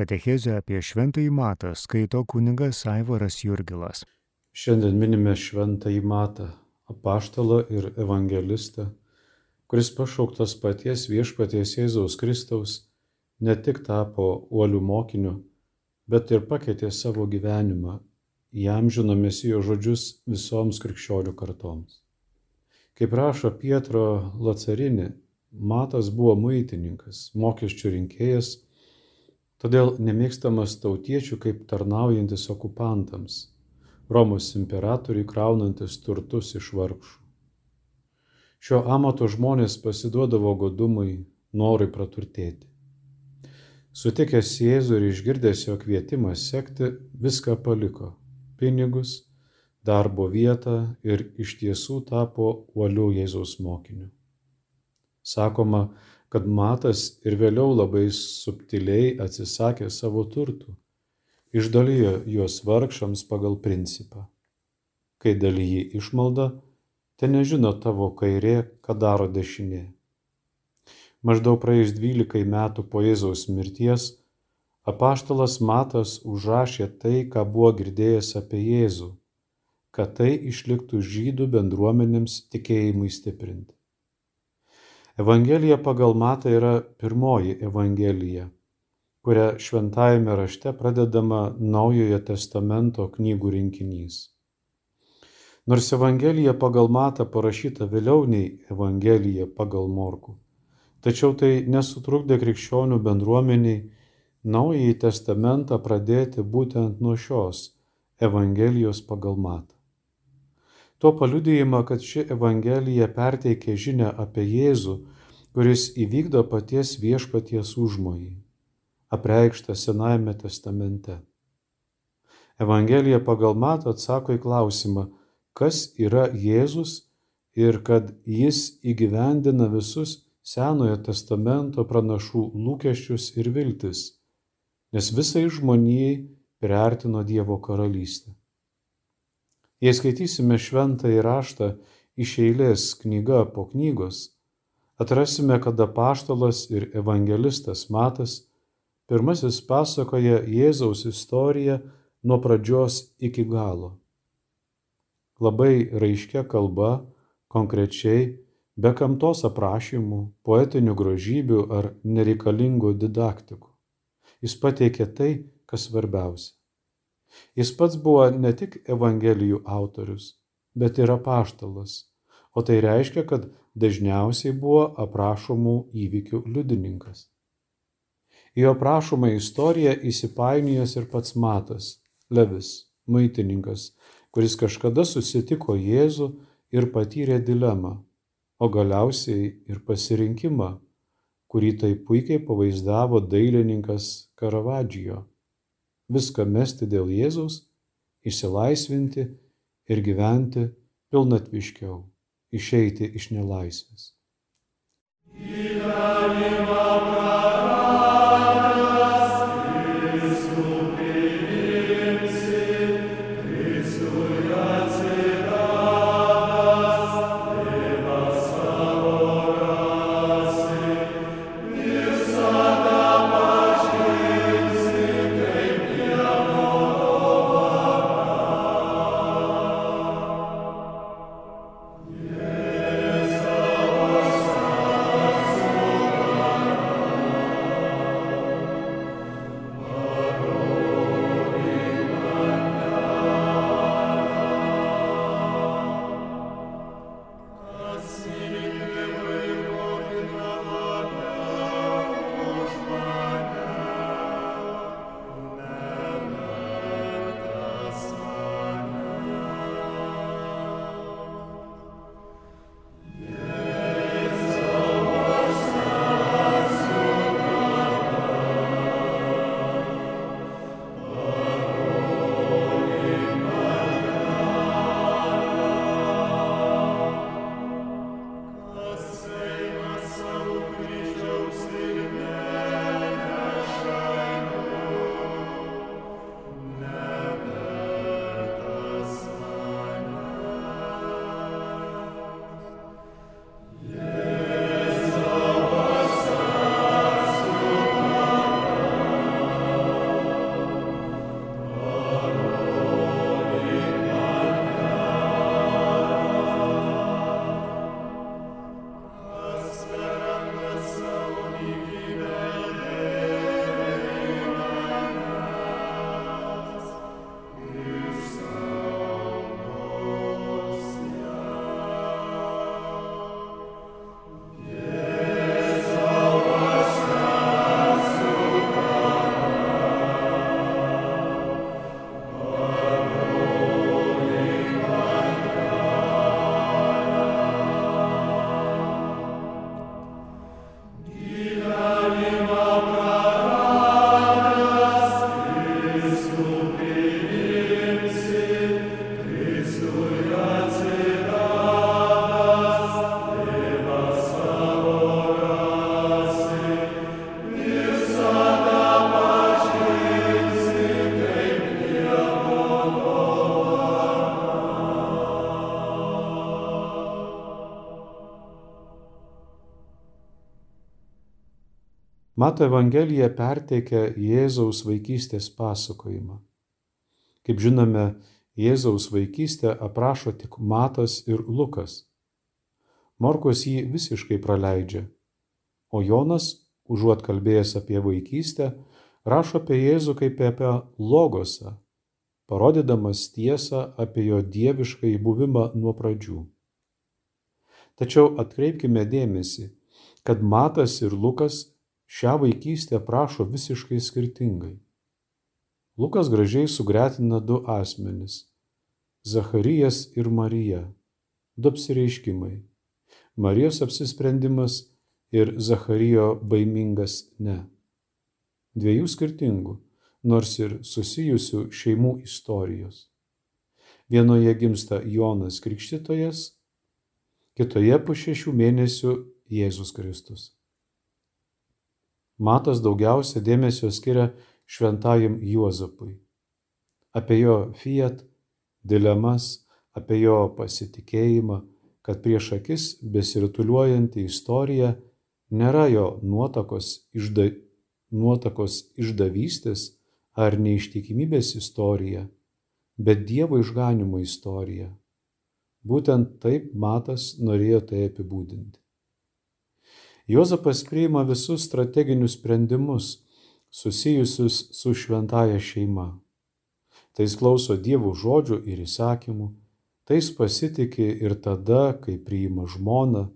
Katechezę apie šventąjį matą skaito kunigas Aivaras Jurgilas. Šiandien minime šventąjį matą, apaštalą ir evangelistą, kuris pašauktas paties viešpaties Jėzaus Kristaus ne tik tapo uolių mokiniu, bet ir pakeitė savo gyvenimą, jam žinomis jo žodžius visoms krikščionių kartoms. Kaip rašo Pietro Lacarinė, Matas buvo muitininkas, mokesčių rinkėjas, todėl nemėgstamas tautiečių kaip tarnaujantis okupantams, Romos imperatoriui kraunantis turtus iš vargšų. Šio amato žmonės pasiduodavo godumui, norui praturtėti. Sutikęs Jėzų ir išgirdęs jo kvietimą sekti, viską paliko - pinigus, darbo vietą ir iš tiesų tapo uoliu Jėzaus mokiniu. Sakoma, kad Matas ir vėliau labai subtiliai atsisakė savo turtų, išdalijo juos vargšams pagal principą. Kai dalyji išmaldą, te nežino tavo kairė, ką daro dešinė. Maždaug praėjus dvylikai metų po Jėzaus mirties, apaštalas Matas užrašė tai, ką buvo girdėjęs apie Jėzų, kad tai išliktų žydų bendruomenėms tikėjimui stiprinti. Evangelija pagal Matą yra pirmoji Evangelija, kuria šventajame rašte pradedama Naujojo testamento knygų rinkinys. Nors Evangelija pagal Matą parašyta vėliau nei Evangelija pagal Morku, tačiau tai nesutrukdė krikščionių bendruomeniai Naująjį testamentą pradėti būtent nuo šios Evangelijos pagal Matą. Tuo paliudijama, kad ši Evangelija perteikia žinę apie Jėzų, kuris įvykdo paties viešpaties užmojį, apreikštą Senajame testamente. Evangelija pagal matą atsako į klausimą, kas yra Jėzus ir kad jis įgyvendina visus Senojo testamento pranašų lūkesčius ir viltis, nes visai žmonijai priartino Dievo karalystę. Jei skaitysime šventąjį raštą iš eilės knyga po knygos, atrasime, kad apaštalas ir evangelistas Matas pirmasis pasakoja Jėzaus istoriją nuo pradžios iki galo. Labai raiškia kalba, konkrečiai, be kamtos aprašymų, poetinių grožybių ar nereikalingų didaktikų. Jis pateikė tai, kas svarbiausia. Jis pats buvo ne tik Evangelijų autorius, bet ir apaštalas, o tai reiškia, kad dažniausiai buvo aprašomų įvykių liudininkas. Į aprašomą istoriją įsipainijęs ir pats Matas, Levis, maitininkas, kuris kažkada susitiko Jėzų ir patyrė dilemą, o galiausiai ir pasirinkimą, kurį taip puikiai pavaizdavo dailininkas Karavadžijo viską mesti dėl Jėzaus, išsilaisvinti ir gyventi pilnatviškiau, išeiti iš nelaisvės. Gyvenimą Mato Evangelija perteikia Jėzaus vaikystės pasakojimą. Kaip žinome, Jėzaus vaikystę aprašo tik Matas ir Lukas. Morkus jį visiškai praleidžia, o Jonas, užuot kalbėjęs apie vaikystę, rašo apie Jėzų kaip apie logosą, parodydamas tiesą apie jo dievišką įbuvimą nuo pradžių. Tačiau atkreipkime dėmesį, kad Matas ir Lukas šią vaikystę prašo visiškai skirtingai. Lukas gražiai sugretina du asmenis - Zacharijas ir Marija. Du apsireiškimai - Marijos apsisprendimas ir Zacharijo baimingas ne. Dviejų skirtingų, nors ir susijusių šeimų istorijos. Vienoje gimsta Jonas Krikštytojas, kitoje po šešių mėnesių Jėzus Kristus. Matas daugiausia dėmesio skiria šventajam Juozapui. Apie jo fiat, dilemas, apie jo pasitikėjimą, kad prieš akis besirituliuojanti istorija nėra jo nuotakos, išda, nuotakos išdavystės ar neištikimybės istorija, bet Dievo išganimo istorija. Būtent taip Matas norėjo tai apibūdinti. Jozapas priima visus strateginius sprendimus susijusius su šventaja šeima. Tai klauso dievų žodžių ir įsakymų, tai pasitikė ir tada, kai priima žmoną,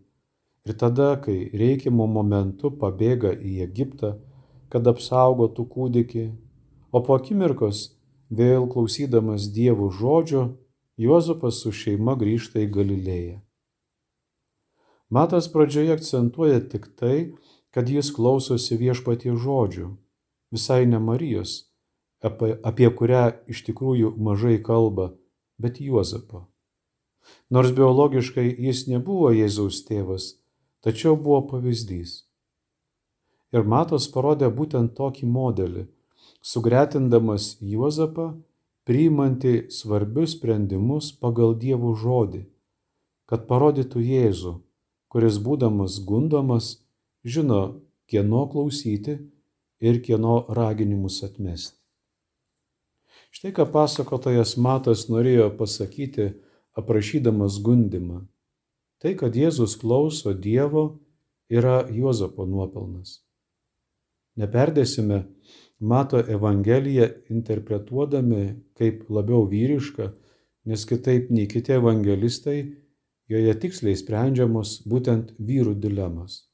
ir tada, kai reikiamo momentu pabėga į Egiptą, kad apsaugotų kūdikį, o po akimirkos vėl klausydamas dievų žodžio, Juozapas su šeima grįžta į Galilėją. Matas pradžioje akcentuoja tik tai, kad jis klausosi viešpatie žodžių, visai ne Marijos, apie, apie kurią iš tikrųjų mažai kalba, bet Juozapo. Nors biologiškai jis nebuvo Jėzaus tėvas, tačiau buvo pavyzdys. Ir Matas parodė būtent tokį modelį, sugretindamas Juozapą, priimanti svarbius sprendimus pagal Dievo žodį, kad parodytų Jėzų, kuris būdamas gundomas žino, kieno klausyti ir kieno raginimus atmesti. Štai ką pasakotojas Matas norėjo pasakyti, aprašydamas gundimą. Tai, kad Jėzus klauso Dievo, yra Juozapo nuopelnas. Neperdėsime Mato Evangeliją interpretuodami kaip labiau vyrišką, nes kitaip nei kiti evangelistai Joje tiksliai sprendžiamos būtent vyrų dilemos.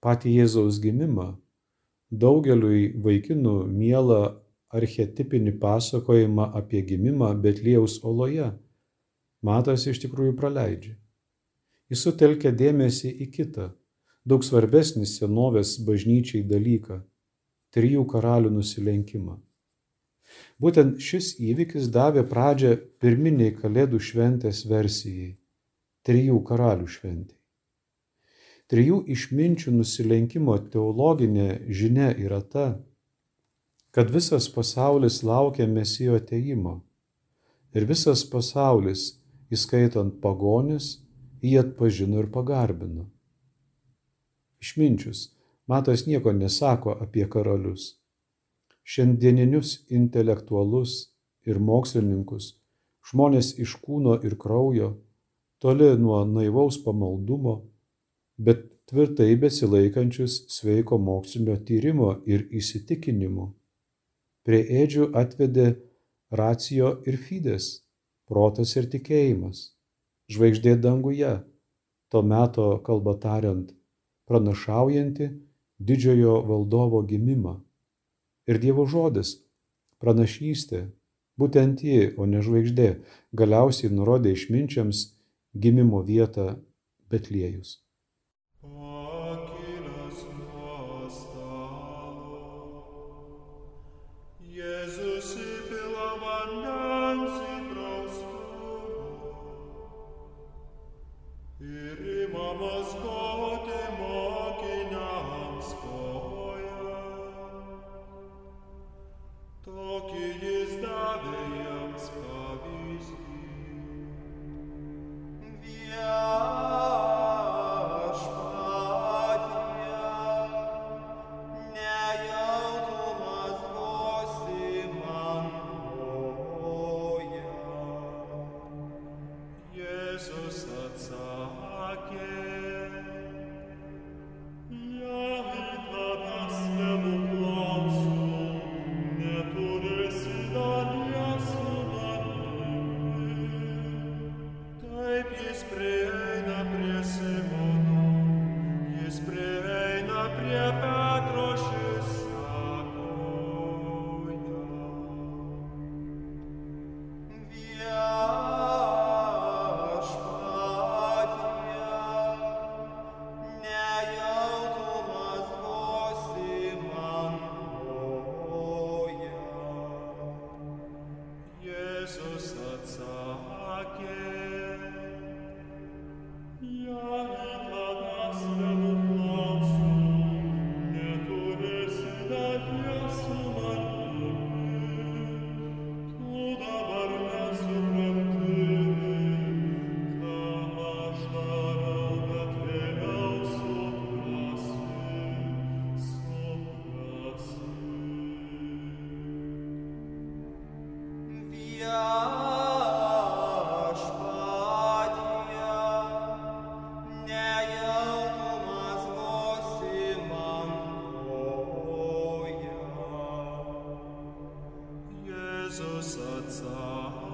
Patį Jėzaus gimimą daugeliui vaikinų mielą archetipinį pasakojimą apie gimimą Betlėjaus oloje Matas iš tikrųjų praleidžia. Jis sutelkia dėmesį į kitą, daug svarbesnį senovės bažnyčiai dalyką - trijų karalių nusilenkimą. Būtent šis įvykis davė pradžią pirminiai Kalėdų šventės versijai - trijų karalių šventė. Trijų išminčių nusilenkimo teologinė žinia yra ta, kad visas pasaulis laukia mesijo ateimo ir visas pasaulis, įskaitant pagonis, jį atpažino ir pagarbino. Išminčius, matas nieko nesako apie karalius šiandieninius intelektualus ir mokslininkus, žmonės iš kūno ir kraujo, toli nuo naivaus pamaldumo, bet tvirtai besilaikančius sveiko mokslinio tyrimo ir įsitikinimų. Prie ėdžių atvedė racijo ir fides, protas ir tikėjimas, žvaigždė danguje, to meto kalba tariant, pranašaujanti didžiojo valdovo gimimą ir Dievo žodis, pranašystė, būtent ji, o ne žvaigždė, galiausiai nurodė išminčiams gimimo vietą Betliejus. serca.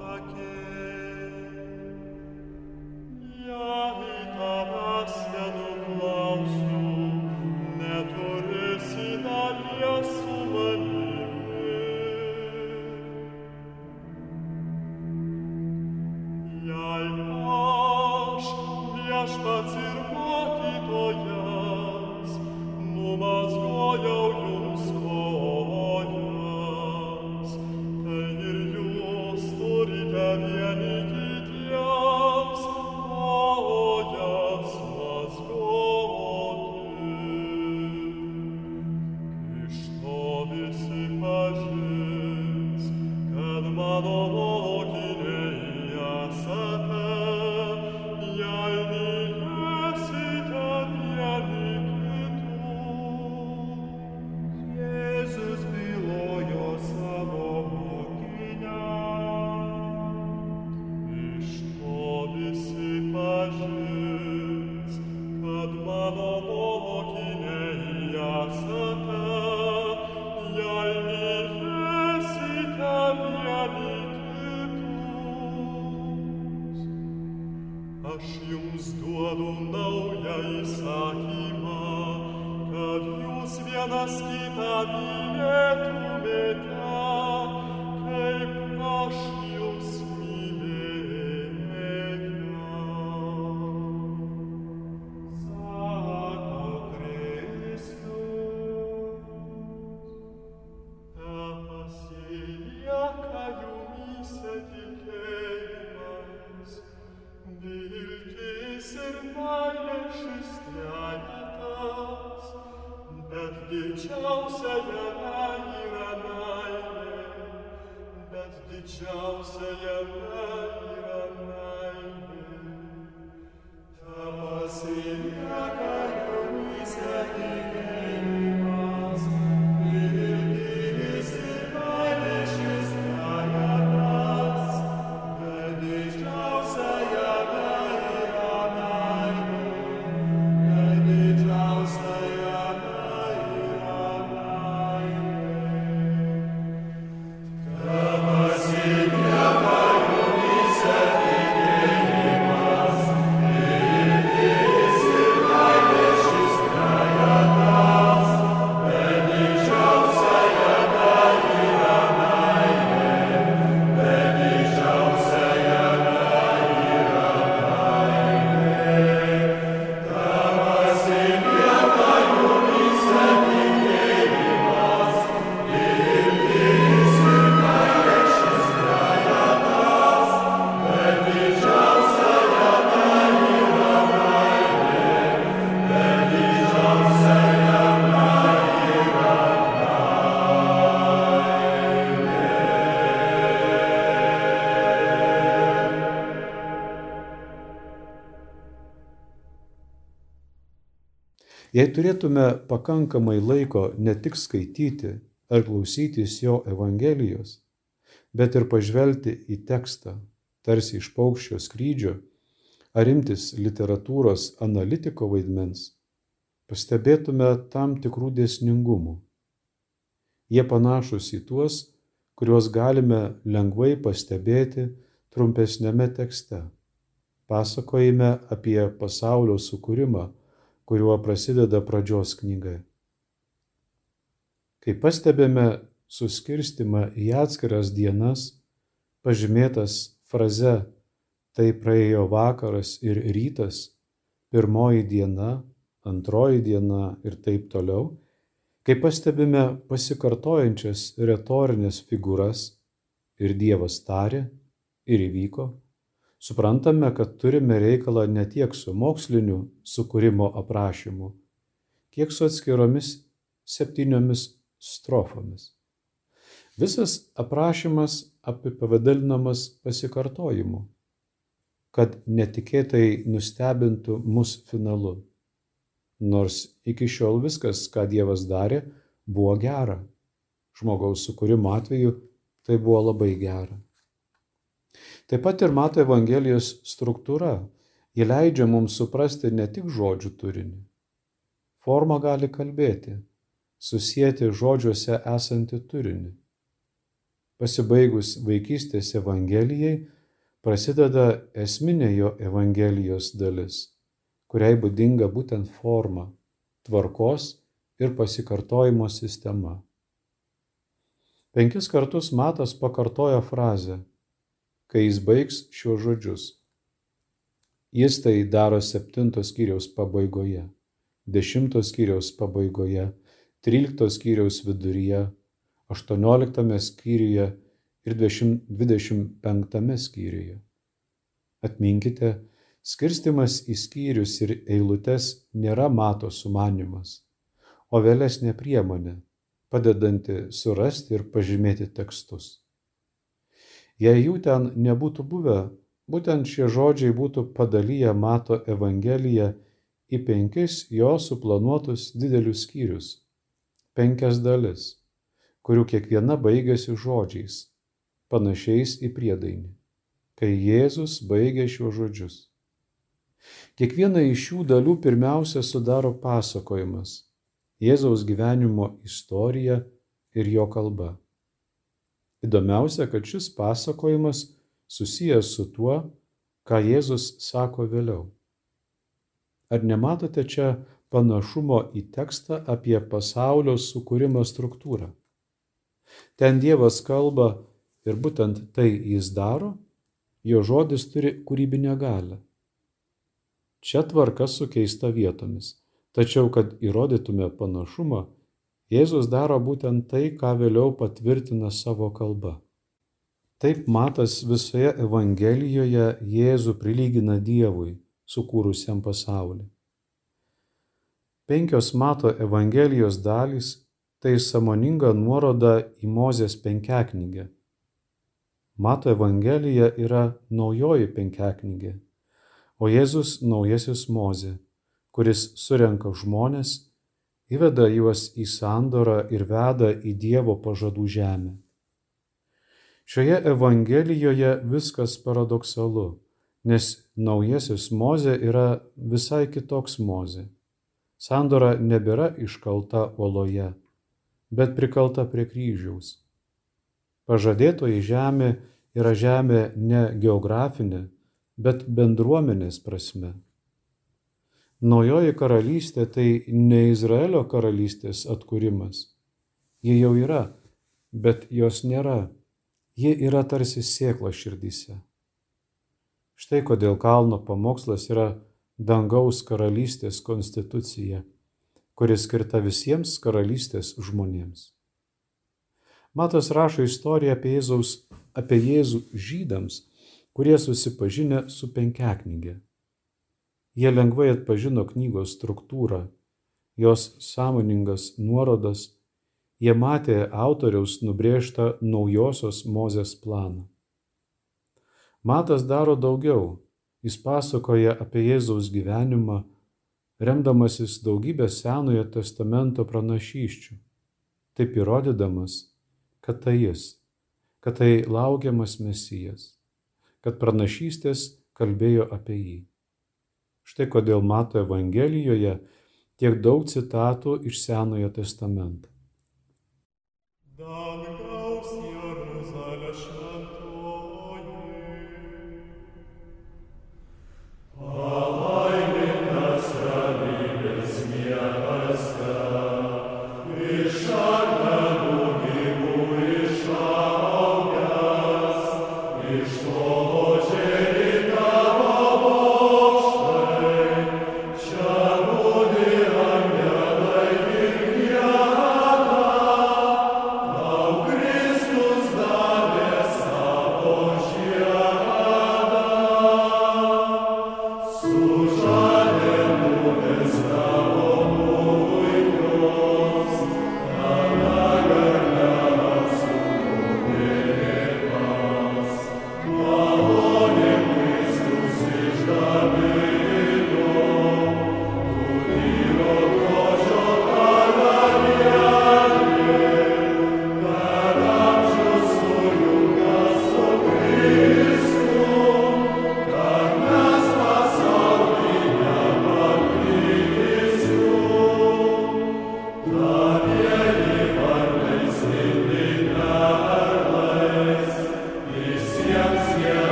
Jei turėtume pakankamai laiko ne tik skaityti ar klausytis jo Evangelijos, bet ir pažvelgti į tekstą, tarsi iš paukščio skrydžio, ar imtis literatūros analitiko vaidmens, pastebėtume tam tikrų dėsningumų. Jie panašus į tuos, kuriuos galime lengvai pastebėti trumpesnėme tekste. Pasakojime apie pasaulio sukūrimą kuriuo prasideda pradžios knyga. Kai pastebėme suskirstimą į atskiras dienas, pažymėtas fraze tai praėjo vakaras ir rytas, pirmoji diena, antroji diena ir taip toliau, kai pastebime pasikartojančias retorinės figūras ir Dievas tarė ir įvyko, suprantame, kad turime reikalą ne tiek su moksliniu sukūrimo aprašymu, kiek su atskiromis septyniomis strofomis. Visas aprašymas apipavadinamas pasikartojimu, kad netikėtai nustebintų mus finalu. Nors iki šiol viskas, ką Dievas darė, buvo gera. Žmogaus sukūrimo atveju tai buvo labai gera. Taip pat ir Mato Evangelijos struktūra. Ji leidžia mums suprasti ne tik žodžių turinį. Forma gali kalbėti, susijęti žodžiuose esantį turinį. Pasibaigus vaikystės Evangelijai, prasideda esminė jo Evangelijos dalis, kuriai būdinga būtent forma, tvarkos ir pasikartojimo sistema. Penkis kartus Matas pakartoja frazę, kai jis baigs šiuos žodžius. Jis tai daro septintos skyriaus pabaigoje, dešimtos skyriaus pabaigoje, tryliktos skyriaus viduryje, aštuonioliktame skyriuje ir dvidešimt penktame skyriuje. Atminkite, skirstimas į skyrius ir eilutes nėra mato sumanimas, o vėlesnė priemonė padedanti surasti ir pažymėti tekstus. Jei jų ten nebūtų buvę, būtent šie žodžiai būtų padalyję Mato Evangeliją į penkis jo suplanuotus didelius skyrius, penkias dalis, kurių kiekviena baigėsi žodžiais, panašiais į priedainį, kai Jėzus baigė šiuos žodžius. Kiekviena iš šių dalių pirmiausia sudaro pasakojimas Jėzaus gyvenimo istorija ir jo kalba. Įdomiausia, kad šis pasakojimas susijęs su tuo, ką Jėzus sako vėliau. Ar nematote čia panašumo į tekstą apie pasaulio sukūrimo struktūrą? Ten Dievas kalba ir būtent tai jis daro, jo žodis turi kūrybinę galę. Čia tvarka sukeista vietomis Tačiau, kad įrodytume panašumą, Jėzus daro būtent tai, ką vėliau patvirtina savo kalba. Taip matas visoje Evangelijoje Jėzų prilygina Dievui, sukūrusiam pasaulį. Penkios mato Evangelijos dalys tai samoninga nuoroda į Mozės penkiaknygę. Mato Evangelija yra naujoji penkiaknygė, o Jėzus naujasis Mozė kuris surenka žmonės, įveda juos į sandorą ir veda į Dievo pažadų žemę. Šioje Evangelijoje viskas paradoksalu, nes naujasis Mozė yra visai kitoks Mozė. Sandora nebėra iškalta oloje, bet prikalta prie kryžiaus. Pažadėtoji žemė yra žemė ne geografinė, bet bendruomenės prasme. Naujoji karalystė tai ne Izraelio karalystės atkūrimas. Ji jau yra, bet jos nėra. Ji yra tarsi sėkla širdyse. Štai kodėl kalno pamokslas yra dangaus karalystės konstitucija, kuri skirta visiems karalystės žmonėms. Matas rašo istoriją apie, Jėzaus, apie Jėzų žydams, kurie susipažinę su penkiaknygė. Jie lengvai atpažino knygos struktūrą, jos sąmoningas nuorodas, jie matė autoriaus nubrėžtą naujosios Mozės planą. Matas daro daugiau, jis pasakoja apie Jėzaus gyvenimą, remdamasis daugybę Senojo testamento pranašyščių, taip įrodydamas, kad tai jis, kad tai laukiamas Mesijas, kad pranašystės kalbėjo apie jį. Štai kodėl mato Evangelijoje tiek daug citatų iš Senojo testamento. Oh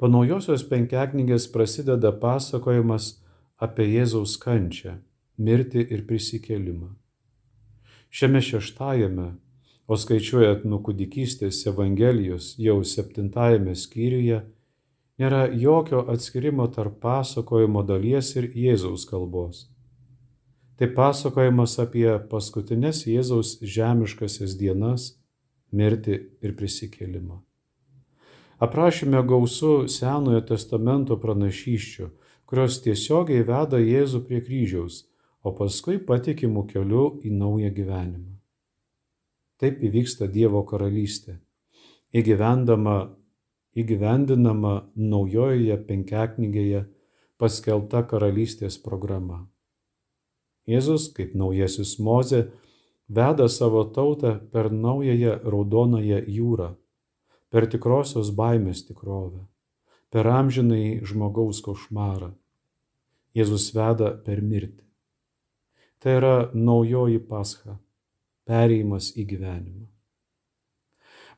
Po naujosios penkiaknygės prasideda pasakojimas apie Jėzaus kančią, mirtį ir prisikėlimą. Šiame šeštajame, o skaičiuojant nuo kūdikystės Evangelijos jau septintajame skyriuje, nėra jokio atskirimo tarp pasakojimo dalies ir Jėzaus kalbos. Tai pasakojimas apie paskutinės Jėzaus žemiškasias dienas, mirtį ir prisikėlimą. Aprašyme gausu Senojo testamento pranašyščių, kurios tiesiogiai veda Jėzų prie kryžiaus, o paskui patikimų keliu į naują gyvenimą. Taip įvyksta Dievo karalystė, įgyvendinama naujojoje penkiaknygėje paskelbta karalystės programa. Jėzus, kaip naujasis Moze, veda savo tautą per naująją raudonąją jūrą, per tikrosios baimės tikrovę, per amžinai žmogaus košmarą. Jėzus veda per mirtį. Tai yra naujoji pascha, perėjimas į gyvenimą.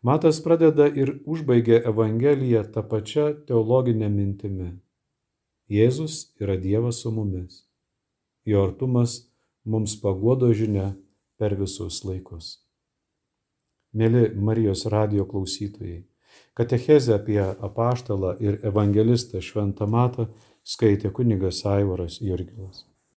Matas pradeda ir užbaigia Evangeliją tą pačią teologinę mintimi. Jėzus yra Dievas su mumis. Jo artumas mums paguodo žinia per visus laikus. Mėly Marijos radio klausytojai, katechezę apie apaštalą ir evangelistą Šventą Matą skaitė kunigas Aivaras Jurgilas.